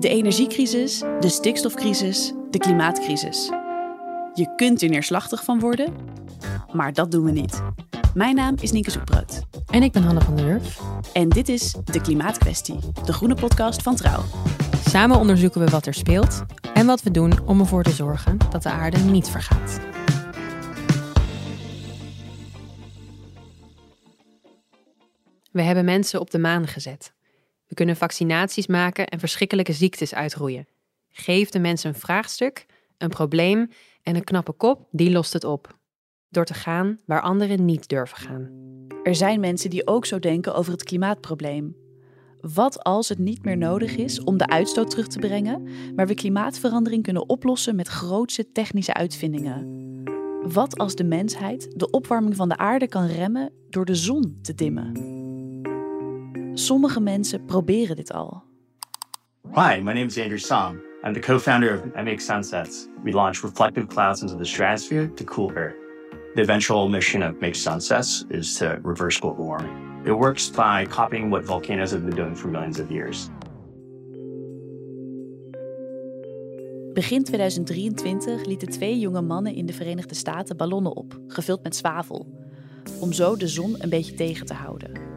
De energiecrisis, de stikstofcrisis, de klimaatcrisis. Je kunt er neerslachtig van worden, maar dat doen we niet. Mijn naam is Nienke Zoekbrood. En ik ben Hanne van der Wurf. En dit is De Klimaatkwestie, de groene podcast van Trouw. Samen onderzoeken we wat er speelt en wat we doen om ervoor te zorgen dat de aarde niet vergaat. We hebben mensen op de maan gezet. We kunnen vaccinaties maken en verschrikkelijke ziektes uitroeien. Geef de mensen een vraagstuk, een probleem en een knappe kop, die lost het op. Door te gaan waar anderen niet durven gaan. Er zijn mensen die ook zo denken over het klimaatprobleem. Wat als het niet meer nodig is om de uitstoot terug te brengen, maar we klimaatverandering kunnen oplossen met grootse technische uitvindingen? Wat als de mensheid de opwarming van de aarde kan remmen door de zon te dimmen? Sommige mensen proberen dit al. Hi, my name is Andrew Som. I'm the co-founder of MX Sunsets. We launch reflective clouds into the stratosphere to cool Earth. The eventual mission of Make Sunsets is to reverse global warming. It works by copying what volcanoes have been doing for millions of years. Begin 2023 lieten twee jonge mannen in de Verenigde Staten ballonnen op, gevuld met zwavel, om zo de zon een beetje tegen te houden.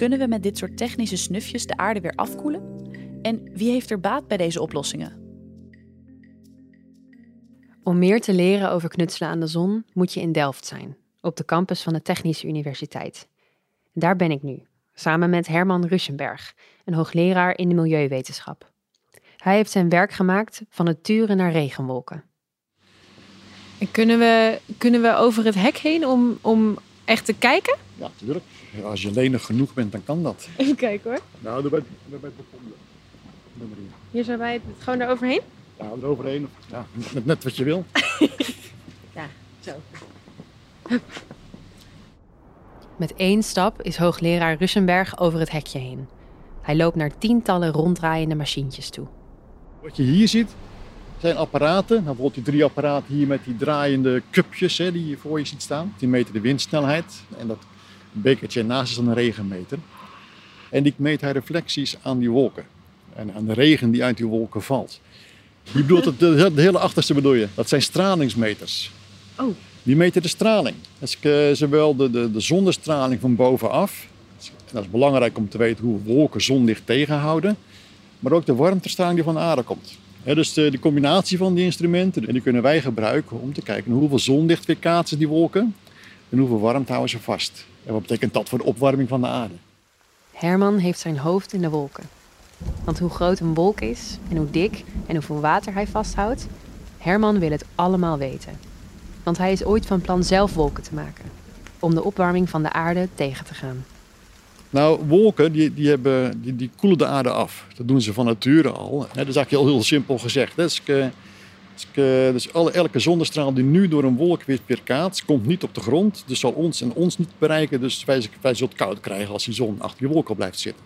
Kunnen we met dit soort technische snufjes de aarde weer afkoelen? En wie heeft er baat bij deze oplossingen? Om meer te leren over knutselen aan de zon moet je in Delft zijn, op de campus van de Technische Universiteit. Daar ben ik nu, samen met Herman Ruschenberg, een hoogleraar in de milieuwetenschap. Hij heeft zijn werk gemaakt van het turen naar regenwolken. En kunnen we, kunnen we over het hek heen om, om echt te kijken? Ja, natuurlijk. Als je lenig genoeg bent, dan kan dat. Even kijken hoor. Nou, daar bij, bij het Nummer hier. Hier zijn wij gewoon eroverheen? Ja, eroverheen. Ja, net, net wat je wil. ja, zo. Met één stap is hoogleraar Russenberg over het hekje heen. Hij loopt naar tientallen ronddraaiende machientjes toe. Wat je hier ziet, zijn apparaten. Nou, bijvoorbeeld die drie apparaten hier met die draaiende cupjes hè, die je voor je ziet staan. Die meten de windsnelheid. En dat bekertje naast is dan een regenmeter. En die meet hij reflecties aan die wolken. En aan de regen die uit die wolken valt. Die bedoelt het, de, hele achterste bedoel je. Dat zijn stralingsmeters. Oh. Die meten de straling. Dat is uh, zowel de, de, de zonnestraling van bovenaf. En dat is belangrijk om te weten hoe wolken zonlicht tegenhouden. Maar ook de warmtestraling die van de aarde komt. Dus de, de, combinatie van die instrumenten die kunnen wij gebruiken om te kijken hoeveel zonlicht weerkaatsen die wolken en hoeveel warmte houden ze vast. En wat betekent dat voor de opwarming van de aarde? Herman heeft zijn hoofd in de wolken. Want hoe groot een wolk is en hoe dik en hoeveel water hij vasthoudt, Herman wil het allemaal weten. Want hij is ooit van plan zelf wolken te maken, om de opwarming van de aarde tegen te gaan. Nou, wolken die, die, hebben, die, die koelen de aarde af. Dat doen ze van nature al. Dat is eigenlijk heel, heel simpel gezegd. Dus, dus alle, elke zonnestraal die nu door een wolk weer weerkaatst, komt niet op de grond. Dus zal ons en ons niet bereiken. Dus wij, zullen het koud krijgen als die zon achter die wolken blijft zitten.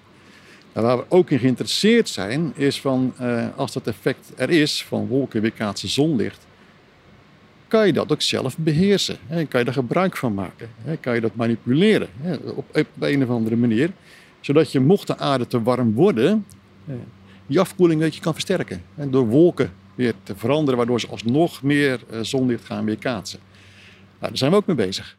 En waar we ook in geïnteresseerd zijn, is van uh, als dat effect er is van wolken weerkaatsen zonlicht, kan je dat ook zelf beheersen. Hè? Kan je daar gebruik van maken? Hè? Kan je dat manipuleren hè? Op, een of andere manier, zodat je mocht de aarde te warm worden, die afkoeling weet je kan versterken. Door wolken weer te veranderen, waardoor ze alsnog meer uh, zonlicht gaan weerkaatsen. Nou, daar zijn we ook mee bezig.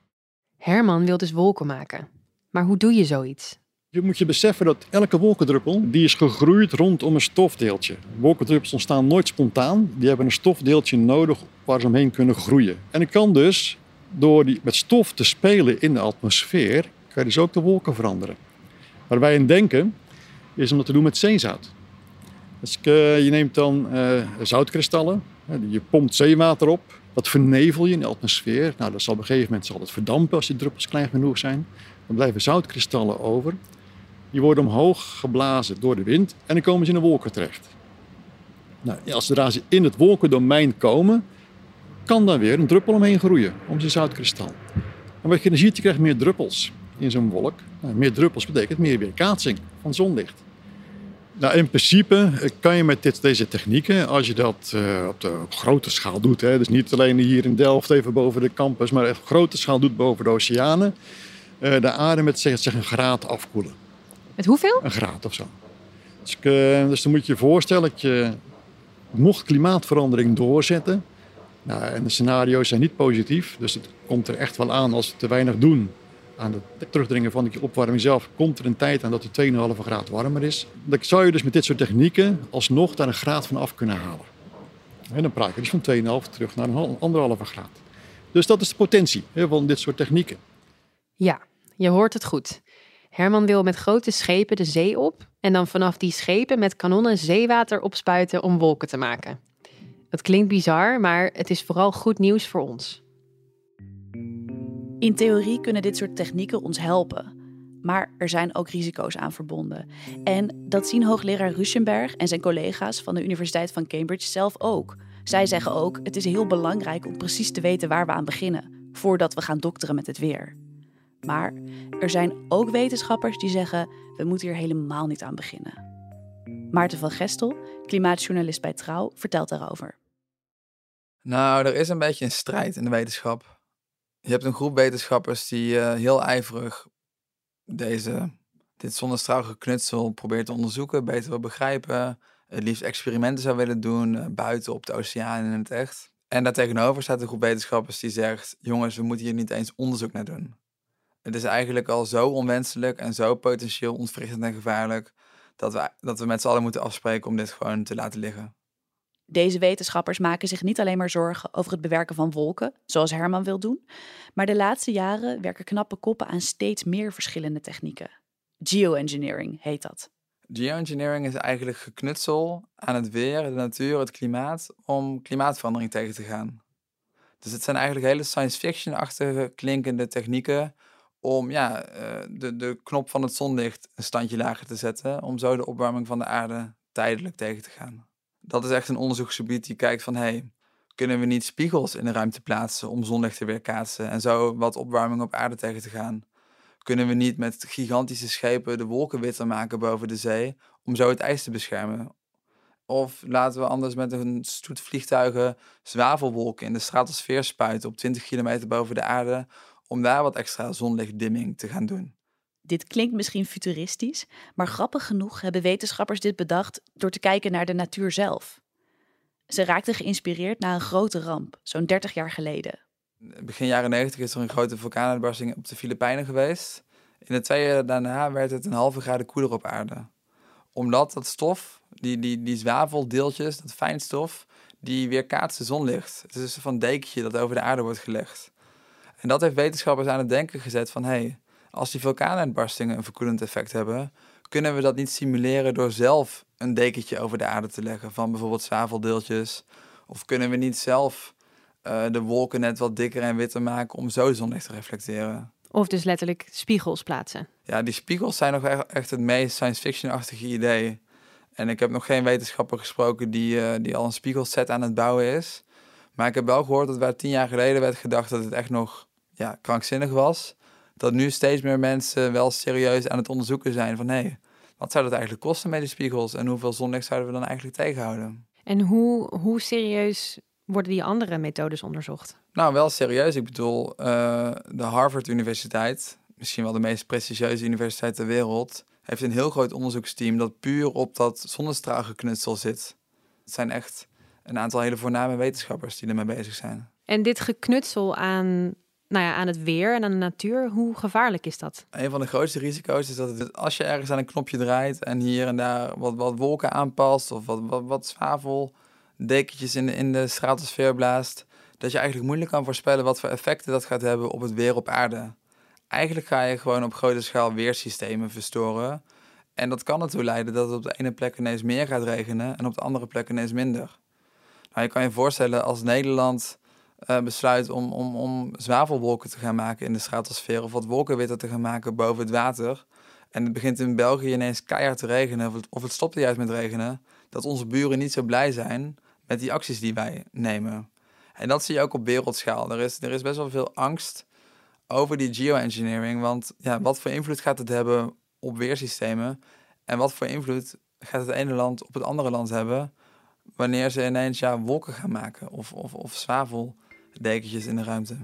Herman wil dus wolken maken. Maar hoe doe je zoiets? Je moet je beseffen dat elke wolkendruppel die is gegroeid rondom een stofdeeltje. Wolkendruppels ontstaan nooit spontaan. Die hebben een stofdeeltje nodig waar ze omheen kunnen groeien. En ik kan dus, door die, met stof te spelen in de atmosfeer, kan je dus ook de wolken veranderen. Waar wij in denken, is om dat te doen met zeezout. Dus je neemt dan uh, zoutkristallen, je pompt zeewater op, dat vernevel je in de atmosfeer. Nou, dat zal op een gegeven moment zal het verdampen als die druppels klein genoeg zijn. Dan blijven zoutkristallen over. Die worden omhoog geblazen door de wind en dan komen ze in de wolken terecht. Nou, als zodra ze in het wolkendomein komen, kan dan weer een druppel omheen groeien, om zijn zoutkristal. En wat je dan ziet, je krijgt meer druppels in zo'n wolk. Nou, meer druppels betekent meer weerkaatsing van zonlicht. Nou, in principe kan je met dit, deze technieken, als je dat uh, op de grote schaal doet, hè, dus niet alleen hier in Delft even boven de campus, maar op grote schaal doet boven de oceanen, uh, de aarde met zeg, zeg, een graad afkoelen. Met hoeveel? Een graad of zo. Dus, uh, dus dan moet je je voorstellen dat je, mocht klimaatverandering doorzetten, nou, en de scenario's zijn niet positief, dus het komt er echt wel aan als we te weinig doen aan het terugdringen van de opwarming zelf, komt er een tijd aan dat het 2,5 graad warmer is. Dan zou je dus met dit soort technieken alsnog daar een graad van af kunnen halen. En dan praat je dus van 2,5 terug naar een anderhalve graad. Dus dat is de potentie hè, van dit soort technieken. Ja, je hoort het goed. Herman wil met grote schepen de zee op en dan vanaf die schepen met kanonnen zeewater opspuiten om wolken te maken. Het klinkt bizar, maar het is vooral goed nieuws voor ons. In theorie kunnen dit soort technieken ons helpen. Maar er zijn ook risico's aan verbonden. En dat zien hoogleraar Ruschenberg en zijn collega's van de Universiteit van Cambridge zelf ook. Zij zeggen ook: het is heel belangrijk om precies te weten waar we aan beginnen, voordat we gaan dokteren met het weer. Maar er zijn ook wetenschappers die zeggen: we moeten hier helemaal niet aan beginnen. Maarten van Gestel, klimaatjournalist bij Trouw, vertelt daarover. Nou, er is een beetje een strijd in de wetenschap. Je hebt een groep wetenschappers die uh, heel ijverig deze, dit zonnestraalgeknutsel probeert te onderzoeken, beter wil begrijpen. Het liefst experimenten zou willen doen, uh, buiten op de oceaan in het echt. En daartegenover staat een groep wetenschappers die zegt: jongens, we moeten hier niet eens onderzoek naar doen. Het is eigenlijk al zo onwenselijk en zo potentieel ontwrichtend en gevaarlijk dat we, dat we met z'n allen moeten afspreken om dit gewoon te laten liggen. Deze wetenschappers maken zich niet alleen maar zorgen over het bewerken van wolken, zoals Herman wil doen, maar de laatste jaren werken knappe koppen aan steeds meer verschillende technieken. Geoengineering heet dat. Geoengineering is eigenlijk geknutsel aan het weer, de natuur, het klimaat, om klimaatverandering tegen te gaan. Dus het zijn eigenlijk hele science fiction-achtige klinkende technieken om ja, eh, de, de knop van het zonlicht een standje lager te zetten, om zo de opwarming van de aarde tijdelijk tegen te gaan dat is echt een onderzoeksgebied die kijkt van hey, kunnen we niet spiegels in de ruimte plaatsen om zonlicht te weerkaatsen en zo wat opwarming op aarde tegen te gaan? Kunnen we niet met gigantische schepen de wolken witter maken boven de zee om zo het ijs te beschermen? Of laten we anders met een stoet vliegtuigen zwavelwolken in de stratosfeer spuiten op 20 kilometer boven de aarde om daar wat extra zonlichtdimming te gaan doen? Dit klinkt misschien futuristisch, maar grappig genoeg hebben wetenschappers dit bedacht door te kijken naar de natuur zelf. Ze raakten geïnspireerd na een grote ramp, zo'n 30 jaar geleden. Begin jaren 90 is er een grote vulkaanuitbarsting op de Filipijnen geweest. In de twee jaar daarna werd het een halve graden koeler op aarde. Omdat dat stof, die, die, die zwaveldeeltjes, dat fijnstof, die weerkaatst zonlicht. Het is een van dekentje dat over de aarde wordt gelegd. En dat heeft wetenschappers aan het denken gezet van... hé, hey, als die vulkaanuitbarstingen een verkoelend effect hebben, kunnen we dat niet simuleren door zelf een dekentje over de aarde te leggen van bijvoorbeeld zwaveldeeltjes? Of kunnen we niet zelf uh, de wolken net wat dikker en witter maken om zo zonlicht te reflecteren? Of dus letterlijk spiegels plaatsen. Ja, die spiegels zijn nog echt het meest science fiction-achtige idee. En ik heb nog geen wetenschapper gesproken die, uh, die al een spiegelset aan het bouwen is. Maar ik heb wel gehoord dat waar tien jaar geleden werd gedacht dat het echt nog ja, krankzinnig was dat nu steeds meer mensen wel serieus aan het onderzoeken zijn van hé, hey, wat zou dat eigenlijk kosten met die spiegels en hoeveel zonlicht zouden we dan eigenlijk tegenhouden? En hoe, hoe serieus worden die andere methodes onderzocht? Nou, wel serieus. Ik bedoel, uh, de Harvard Universiteit, misschien wel de meest prestigieuze universiteit ter wereld, heeft een heel groot onderzoeksteam dat puur op dat zonnestraalgeknutsel zit. Het zijn echt een aantal hele voorname wetenschappers die ermee bezig zijn. En dit geknutsel aan nou ja, aan het weer en aan de natuur. Hoe gevaarlijk is dat? Een van de grootste risico's is dat het, als je ergens aan een knopje draait en hier en daar wat, wat wolken aanpast of wat, wat, wat zwaveldekentjes in de, in de stratosfeer blaast, dat je eigenlijk moeilijk kan voorspellen wat voor effecten dat gaat hebben op het weer op aarde. Eigenlijk ga je gewoon op grote schaal weersystemen verstoren. En dat kan ertoe leiden dat het op de ene plek ineens meer gaat regenen en op de andere plek ineens minder. Nou, je kan je voorstellen als Nederland uh, besluit om, om, om zwavelwolken te gaan maken in de stratosfeer of wat wolkenwitter te gaan maken boven het water. en het begint in België ineens keihard te regenen, of het, of het stopt juist met regenen, dat onze buren niet zo blij zijn met die acties die wij nemen. En dat zie je ook op wereldschaal. Er is, er is best wel veel angst over die geoengineering, want ja, wat voor invloed gaat het hebben op weersystemen en wat voor invloed gaat het ene land op het andere land hebben wanneer ze ineens ja, wolken gaan maken of, of, of zwaveldekentjes in de ruimte.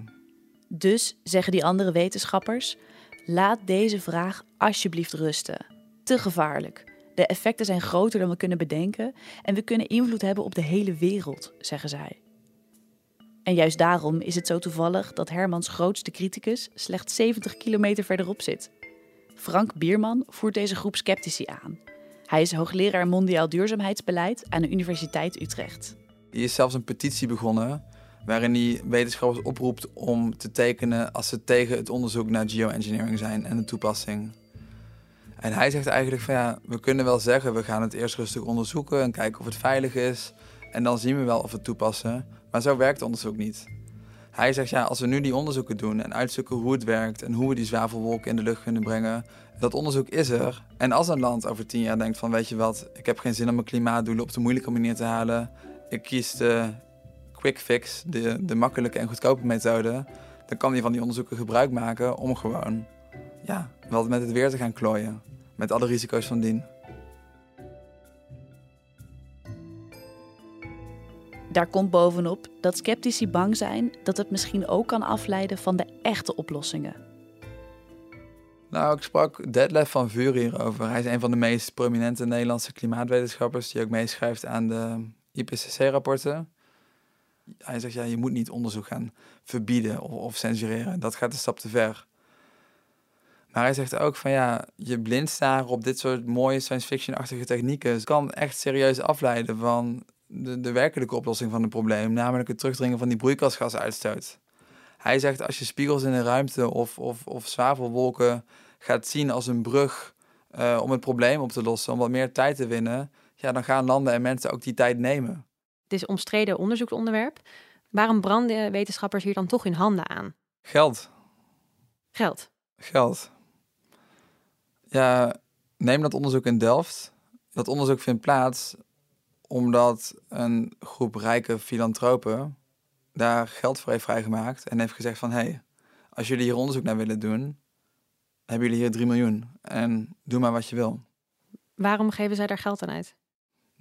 Dus, zeggen die andere wetenschappers, laat deze vraag alsjeblieft rusten. Te gevaarlijk. De effecten zijn groter dan we kunnen bedenken en we kunnen invloed hebben op de hele wereld, zeggen zij. En juist daarom is het zo toevallig dat Hermans grootste criticus slechts 70 kilometer verderop zit. Frank Bierman voert deze groep sceptici aan. Hij is hoogleraar mondiaal duurzaamheidsbeleid aan de Universiteit Utrecht. Hij is zelfs een petitie begonnen waarin hij wetenschappers oproept om te tekenen als ze tegen het onderzoek naar geoengineering zijn en de toepassing. En hij zegt eigenlijk van ja, we kunnen wel zeggen, we gaan het eerst rustig onderzoeken en kijken of het veilig is. En dan zien we wel of we het toepassen. Maar zo werkt onderzoek niet. Hij zegt ja, als we nu die onderzoeken doen en uitzoeken hoe het werkt en hoe we die zwavelwolken in de lucht kunnen brengen, dat onderzoek is er. En als een land over tien jaar denkt van weet je wat, ik heb geen zin om mijn klimaatdoelen op de moeilijke manier te halen, ik kies de quick fix, de, de makkelijke en goedkope methode, dan kan hij van die onderzoeken gebruik maken om gewoon ja, wel met het weer te gaan klooien. Met alle risico's van dien. Daar komt bovenop dat sceptici bang zijn dat het misschien ook kan afleiden van de echte oplossingen. Nou, ik sprak Detlef van Vuur hierover. Hij is een van de meest prominente Nederlandse klimaatwetenschappers die ook meeschrijft aan de IPCC-rapporten. Hij zegt, ja, je moet niet onderzoek gaan verbieden of, of censureren. Dat gaat een stap te ver. Maar hij zegt ook van ja, je blind staren op dit soort mooie science fiction-achtige technieken kan echt serieus afleiden van de, de werkelijke oplossing van het probleem, namelijk het terugdringen van die broeikasgasuitstoot. Hij zegt als je spiegels in de ruimte of, of, of zwavelwolken gaat zien als een brug uh, om het probleem op te lossen, om wat meer tijd te winnen, ja, dan gaan landen en mensen ook die tijd nemen. Het is omstreden onderzoeksonderwerp. Waarom branden wetenschappers hier dan toch hun handen aan? Geld. Geld. Geld. Ja, neem dat onderzoek in Delft. Dat onderzoek vindt plaats omdat een groep rijke filantropen daar geld voor heeft vrijgemaakt en heeft gezegd van hé, hey, als jullie hier onderzoek naar willen doen, hebben jullie hier 3 miljoen en doe maar wat je wil. Waarom geven zij daar geld aan uit?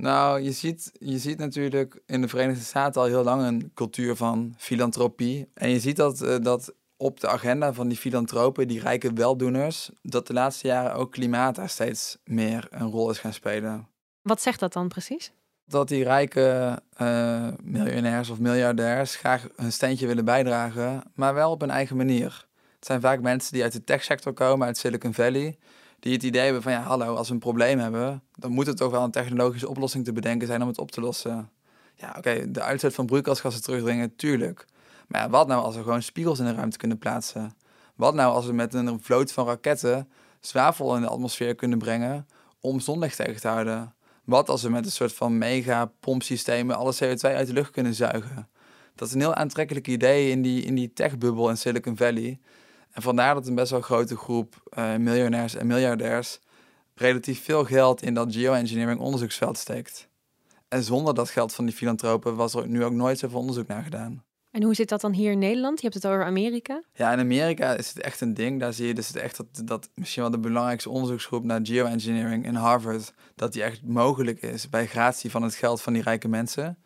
Nou, je ziet, je ziet natuurlijk in de Verenigde Staten al heel lang een cultuur van filantropie. En je ziet dat, uh, dat op de agenda van die filantropen, die rijke weldoeners, dat de laatste jaren ook klimaat daar steeds meer een rol is gaan spelen. Wat zegt dat dan precies? Dat die rijke uh, miljonairs of miljardairs graag een steentje willen bijdragen, maar wel op hun eigen manier. Het zijn vaak mensen die uit de techsector komen, uit Silicon Valley, die het idee hebben van ja, hallo, als we een probleem hebben, dan moet het toch wel een technologische oplossing te bedenken zijn om het op te lossen. Ja, oké, de uitzet van broeikasgassen terugdringen, tuurlijk. Maar ja, wat nou als we gewoon spiegels in de ruimte kunnen plaatsen? Wat nou als we met een vloot van raketten zwavel in de atmosfeer kunnen brengen om zonlicht tegen te houden? Wat als we met een soort van mega pompsystemen alle CO2 uit de lucht kunnen zuigen? Dat is een heel aantrekkelijk idee in die, in die techbubbel in Silicon Valley. En vandaar dat een best wel grote groep uh, miljonairs en miljardairs relatief veel geld in dat geoengineering onderzoeksveld steekt. En zonder dat geld van die filantropen was er nu ook nooit zoveel onderzoek naar gedaan. En hoe zit dat dan hier in Nederland? Je hebt het over Amerika. Ja, in Amerika is het echt een ding. Daar zie je dus het echt dat, dat misschien wel de belangrijkste onderzoeksgroep naar geoengineering in Harvard, dat die echt mogelijk is bij gratie van het geld van die rijke mensen.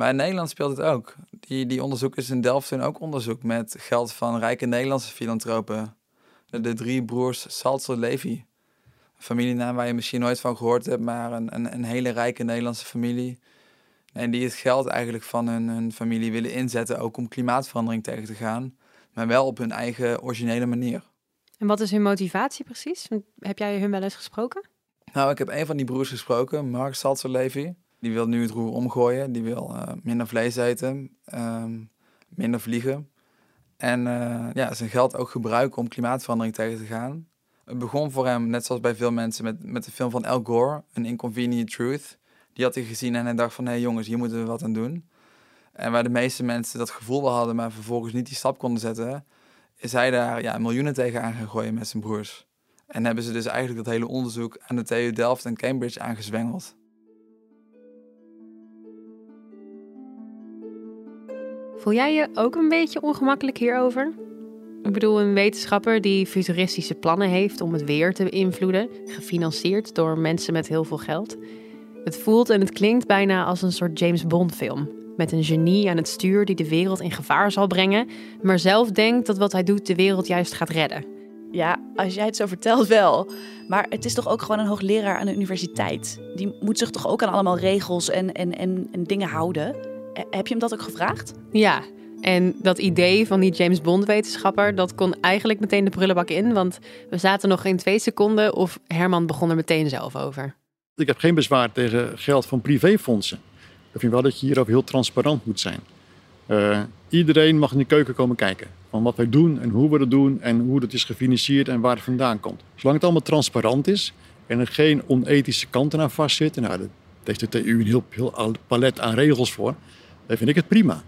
Maar in Nederland speelt het ook. Die, die onderzoekers in Delft doen ook onderzoek met geld van rijke Nederlandse filantropen. De, de drie broers Salzer Levy. Een familienaam waar je misschien nooit van gehoord hebt, maar een, een, een hele rijke Nederlandse familie. En die het geld eigenlijk van hun, hun familie willen inzetten, ook om klimaatverandering tegen te gaan. Maar wel op hun eigen originele manier. En wat is hun motivatie precies? Heb jij hun wel eens gesproken? Nou, ik heb een van die broers gesproken, Mark Salzer Levy. Die wil nu het roer omgooien. Die wil uh, minder vlees eten, um, minder vliegen. En uh, ja, zijn geld ook gebruiken om klimaatverandering tegen te gaan. Het begon voor hem, net zoals bij veel mensen, met, met de film van Al Gore, An Inconvenient Truth. Die had hij gezien en hij dacht van, hé hey jongens, hier moeten we wat aan doen. En waar de meeste mensen dat gevoel wel hadden, maar vervolgens niet die stap konden zetten, is hij daar ja, miljoenen tegen aan gaan gooien met zijn broers. En hebben ze dus eigenlijk dat hele onderzoek aan de TU Delft en Cambridge aangezwengeld. Voel jij je ook een beetje ongemakkelijk hierover? Ik bedoel, een wetenschapper die futuristische plannen heeft om het weer te beïnvloeden, gefinancierd door mensen met heel veel geld. Het voelt en het klinkt bijna als een soort James Bond-film. Met een genie aan het stuur die de wereld in gevaar zal brengen, maar zelf denkt dat wat hij doet de wereld juist gaat redden. Ja, als jij het zo vertelt wel. Maar het is toch ook gewoon een hoogleraar aan de universiteit. Die moet zich toch ook aan allemaal regels en, en, en, en dingen houden. Eh, Heb je hem dat ook gevraagd? Ja, en dat idee van die James Bond-wetenschapper, dat kon eigenlijk meteen de prullenbak in. Want we zaten nog geen twee seconden of Herman begon er meteen zelf over. Ik heb geen bezwaar tegen geld van privéfondsen. Ik vind wel dat je hierover heel transparant moet zijn. Eh, iedereen mag in de keuken komen kijken. Van wat wij doen en hoe we dat doen en hoe dat is gefinancierd en waar het vandaan komt. Zolang het allemaal transparant is en er geen onethische kanten aan vastzitten. Nou, daar heeft de TU een heel, heel palet aan regels voor. Dan vind ik het prima.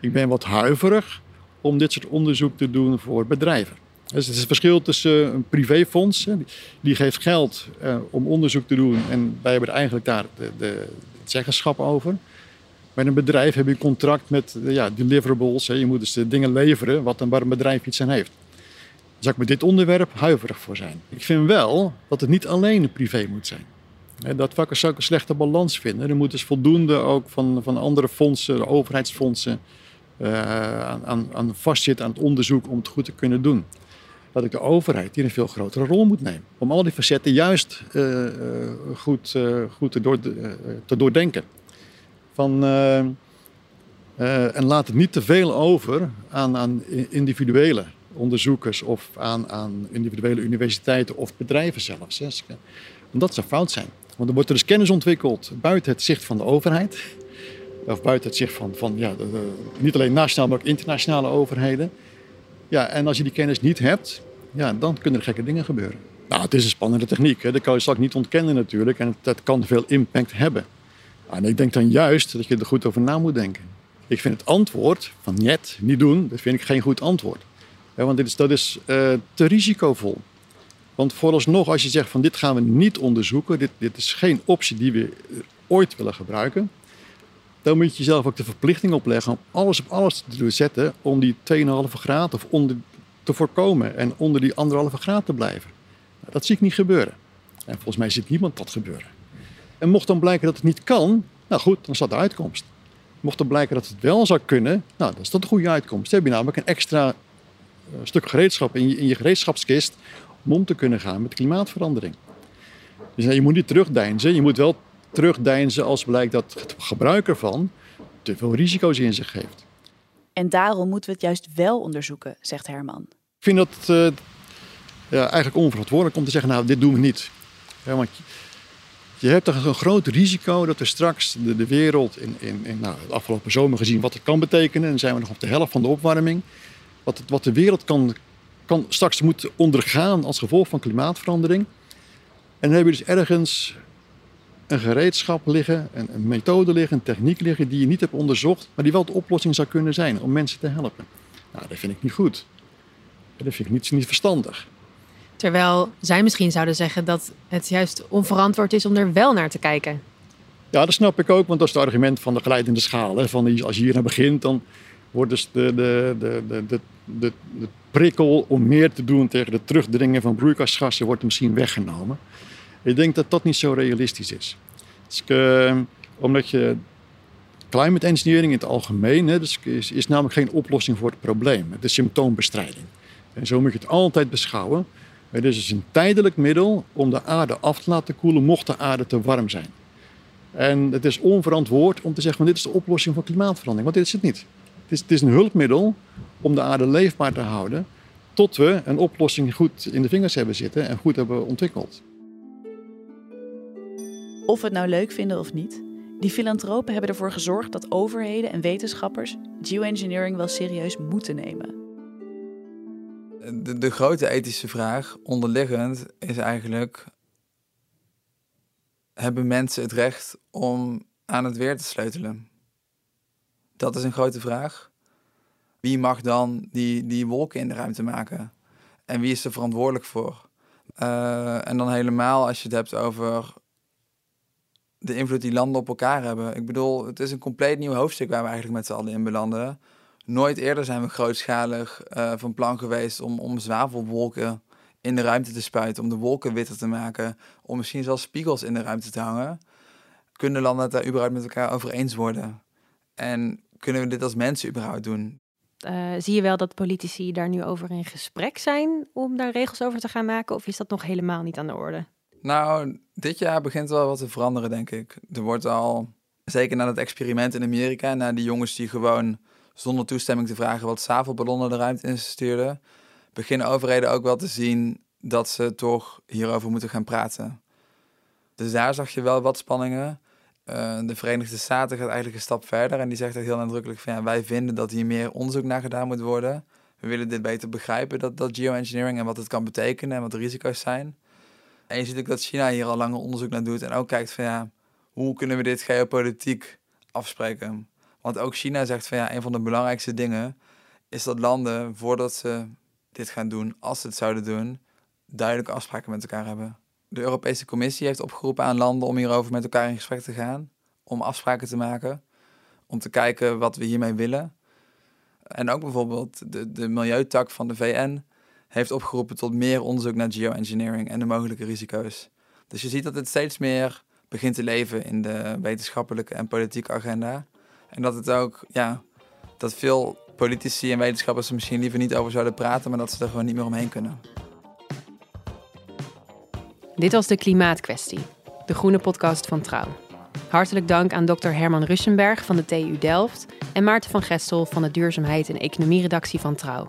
Ik ben wat huiverig om dit soort onderzoek te doen voor bedrijven. Dus het is het verschil tussen een privéfonds, die geeft geld eh, om onderzoek te doen en wij hebben eigenlijk daar de, het zeggenschap over. Met een bedrijf heb je een contract met eh, ja, deliverables. Je moet dus de dingen leveren wat een, waar een bedrijf iets aan heeft. Daar zou ik met dit onderwerp huiverig voor zijn. Ik vind wel dat het niet alleen een privé moet zijn. Dat vakken zou ik een slechte balans vinden. Er moet dus voldoende ook van, van andere fondsen, overheidsfondsen, eh, aan, aan, vastzitten aan het onderzoek om het goed te kunnen doen. Dat ik de overheid hier een veel grotere rol moet nemen. Om al die facetten juist eh, eh, goed, goed te, door, te doordenken. Van, en laat het niet te veel over aan, aan individuele onderzoekers of aan, aan individuele universiteiten of bedrijven zelfs. Hè. Want dat zou fout zijn. Want er wordt er dus kennis ontwikkeld buiten het zicht van de overheid. Of buiten het zicht van, van ja, niet alleen nationale, maar ook internationale overheden. Ja, en als je die kennis niet hebt, ja, dan kunnen er gekke dingen gebeuren. Nou, het is een spannende techniek. Hè. Dat kan je ik niet ontkennen natuurlijk. En dat kan veel impact hebben. En ik denk dan juist dat je er goed over na moet denken. Ik vind het antwoord van net, niet doen, dat vind ik geen goed antwoord. Want dit is, dat is eh, te risicovol. Want vooralsnog, als je zegt van dit gaan we niet onderzoeken, dit, dit is geen optie die we eh, ooit willen gebruiken, dan moet je jezelf ook de verplichting opleggen om alles op alles te doen zetten om die 2,5 graad of onder te voorkomen en onder die anderhalve graad te blijven. Nou, dat zie ik niet gebeuren. En volgens mij ziet niemand dat gebeuren. En mocht dan blijken dat het niet kan, nou goed, dan is dat de uitkomst. Mocht dan blijken dat het wel zou kunnen, nou, dan is dat een goede uitkomst. Dan heb je namelijk een extra eh, stuk gereedschap in in je gereedschapskist om om te kunnen gaan met klimaatverandering. Dus je moet niet terugdeinzen. Je moet wel terugdeinzen als blijkt dat het gebruik ervan te veel risico's in zich heeft. En daarom moeten we het juist wel onderzoeken, zegt Herman. Ik vind dat eh, ja, eigenlijk onverantwoordelijk om te zeggen, nou, dit doen we niet. Ja, want je, hebt toch een groot risico dat we straks de, de wereld in, in, in nou, de afgelopen zomer gezien wat het kan betekenen. En dan zijn we nog op de helft van de opwarming. Wat, het, wat de wereld kan, kan straks moet ondergaan als gevolg van klimaatverandering. En dan heb je dus ergens een gereedschap liggen, een, een methode liggen, een techniek liggen die je niet hebt onderzocht, maar die wel de oplossing zou kunnen zijn om mensen te helpen. Nou, dat vind ik niet goed. Dat vind ik niet, niet verstandig. Terwijl zij misschien zouden zeggen dat het juist onverantwoord is om er wel naar te kijken. Ja, dat snap ik ook, want dat is het argument van de glijdende schaal. Hè. Van als je hier naar begint, dan wordt dus de, de, de, de, de, de, de prikkel om meer te doen tegen het terugdringen van broeikasgassen wordt misschien weggenomen. Ik denk dat dat niet zo realistisch is. Dus ik, eh, omdat je climate engineering in het algemeen hè, dus is, namelijk geen oplossing voor het probleem. Het is symptoombestrijding. En zo moet je het altijd beschouwen. Het is dus een tijdelijk middel om de aarde af te laten koelen mocht de aarde te warm zijn. En het is onverantwoord om te zeggen dit is de oplossing voor klimaatverandering, want dit is het niet. Het is, het is een hulpmiddel om de aarde leefbaar te houden tot we een oplossing goed in de vingers hebben zitten en goed hebben ontwikkeld. Of we het nou leuk vinden of niet, die filantropen hebben ervoor gezorgd dat overheden en wetenschappers geoengineering wel serieus moeten nemen. De, de grote ethische vraag onderliggend is eigenlijk: hebben mensen het recht om aan het weer te sleutelen? Dat is een grote vraag. Wie mag dan die, die wolken in de ruimte maken? En wie is er verantwoordelijk voor? Uh, en dan helemaal als je het hebt over de invloed die landen op elkaar hebben. Ik bedoel, het is een compleet nieuw hoofdstuk waar we eigenlijk met z'n allen in belanden. Nooit eerder zijn we grootschalig uh, van plan geweest om, om zwavelwolken in de ruimte te spuiten, om de wolken witter te maken, om misschien zelfs spiegels in de ruimte te hangen. Kunnen landen het daar überhaupt met elkaar over eens worden? En kunnen we dit als mensen überhaupt doen? Uh, zie je wel dat politici daar nu over in gesprek zijn om daar regels over te gaan maken? Of is dat nog helemaal niet aan de orde? Nou, dit jaar begint wel wat te veranderen, denk ik. Er wordt al, zeker na het experiment in Amerika, na die jongens die gewoon zonder toestemming te vragen wat zwavelballonnen de ruimte in stuurden, beginnen overheden ook wel te zien dat ze toch hierover moeten gaan praten. Dus daar zag je wel wat spanningen. Uh, de Verenigde Staten gaat eigenlijk een stap verder en die zegt ook heel nadrukkelijk van ja, wij vinden dat hier meer onderzoek naar gedaan moet worden. We willen dit beter begrijpen, dat, dat geoengineering en wat het kan betekenen en wat de risico's zijn. En je ziet ook dat China hier al langer onderzoek naar doet en ook kijkt van ja, hoe kunnen we dit geopolitiek afspreken? Want ook China zegt van ja, een van de belangrijkste dingen is dat landen voordat ze dit gaan doen, als ze het zouden doen, duidelijke afspraken met elkaar hebben. De Europese Commissie heeft opgeroepen aan landen om hierover met elkaar in gesprek te gaan, om afspraken te maken, om te kijken wat we hiermee willen. En ook bijvoorbeeld de, de milieutak van de VN heeft opgeroepen tot meer onderzoek naar geoengineering en de mogelijke risico's. Dus je ziet dat het steeds meer begint te leven in de wetenschappelijke en politieke agenda. En dat het ook, ja, dat veel politici en wetenschappers er misschien liever niet over zouden praten, maar dat ze er gewoon niet meer omheen kunnen. Dit was de Klimaatkwestie, de groene podcast van Trouw. Hartelijk dank aan Dr. Herman Russenberg van de TU Delft en Maarten van Gestel van de Duurzaamheid en Economieredactie van Trouw.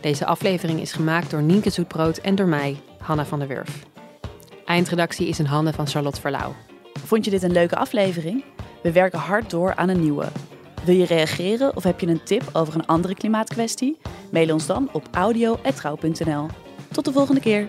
Deze aflevering is gemaakt door Nienke Zoetbrood en door mij, Hanna van der Wurf. Eindredactie is in handen van Charlotte Verlauw. Vond je dit een leuke aflevering? We werken hard door aan een nieuwe. Wil je reageren of heb je een tip over een andere klimaatkwestie? Mail ons dan op audio.trouw.nl. Tot de volgende keer!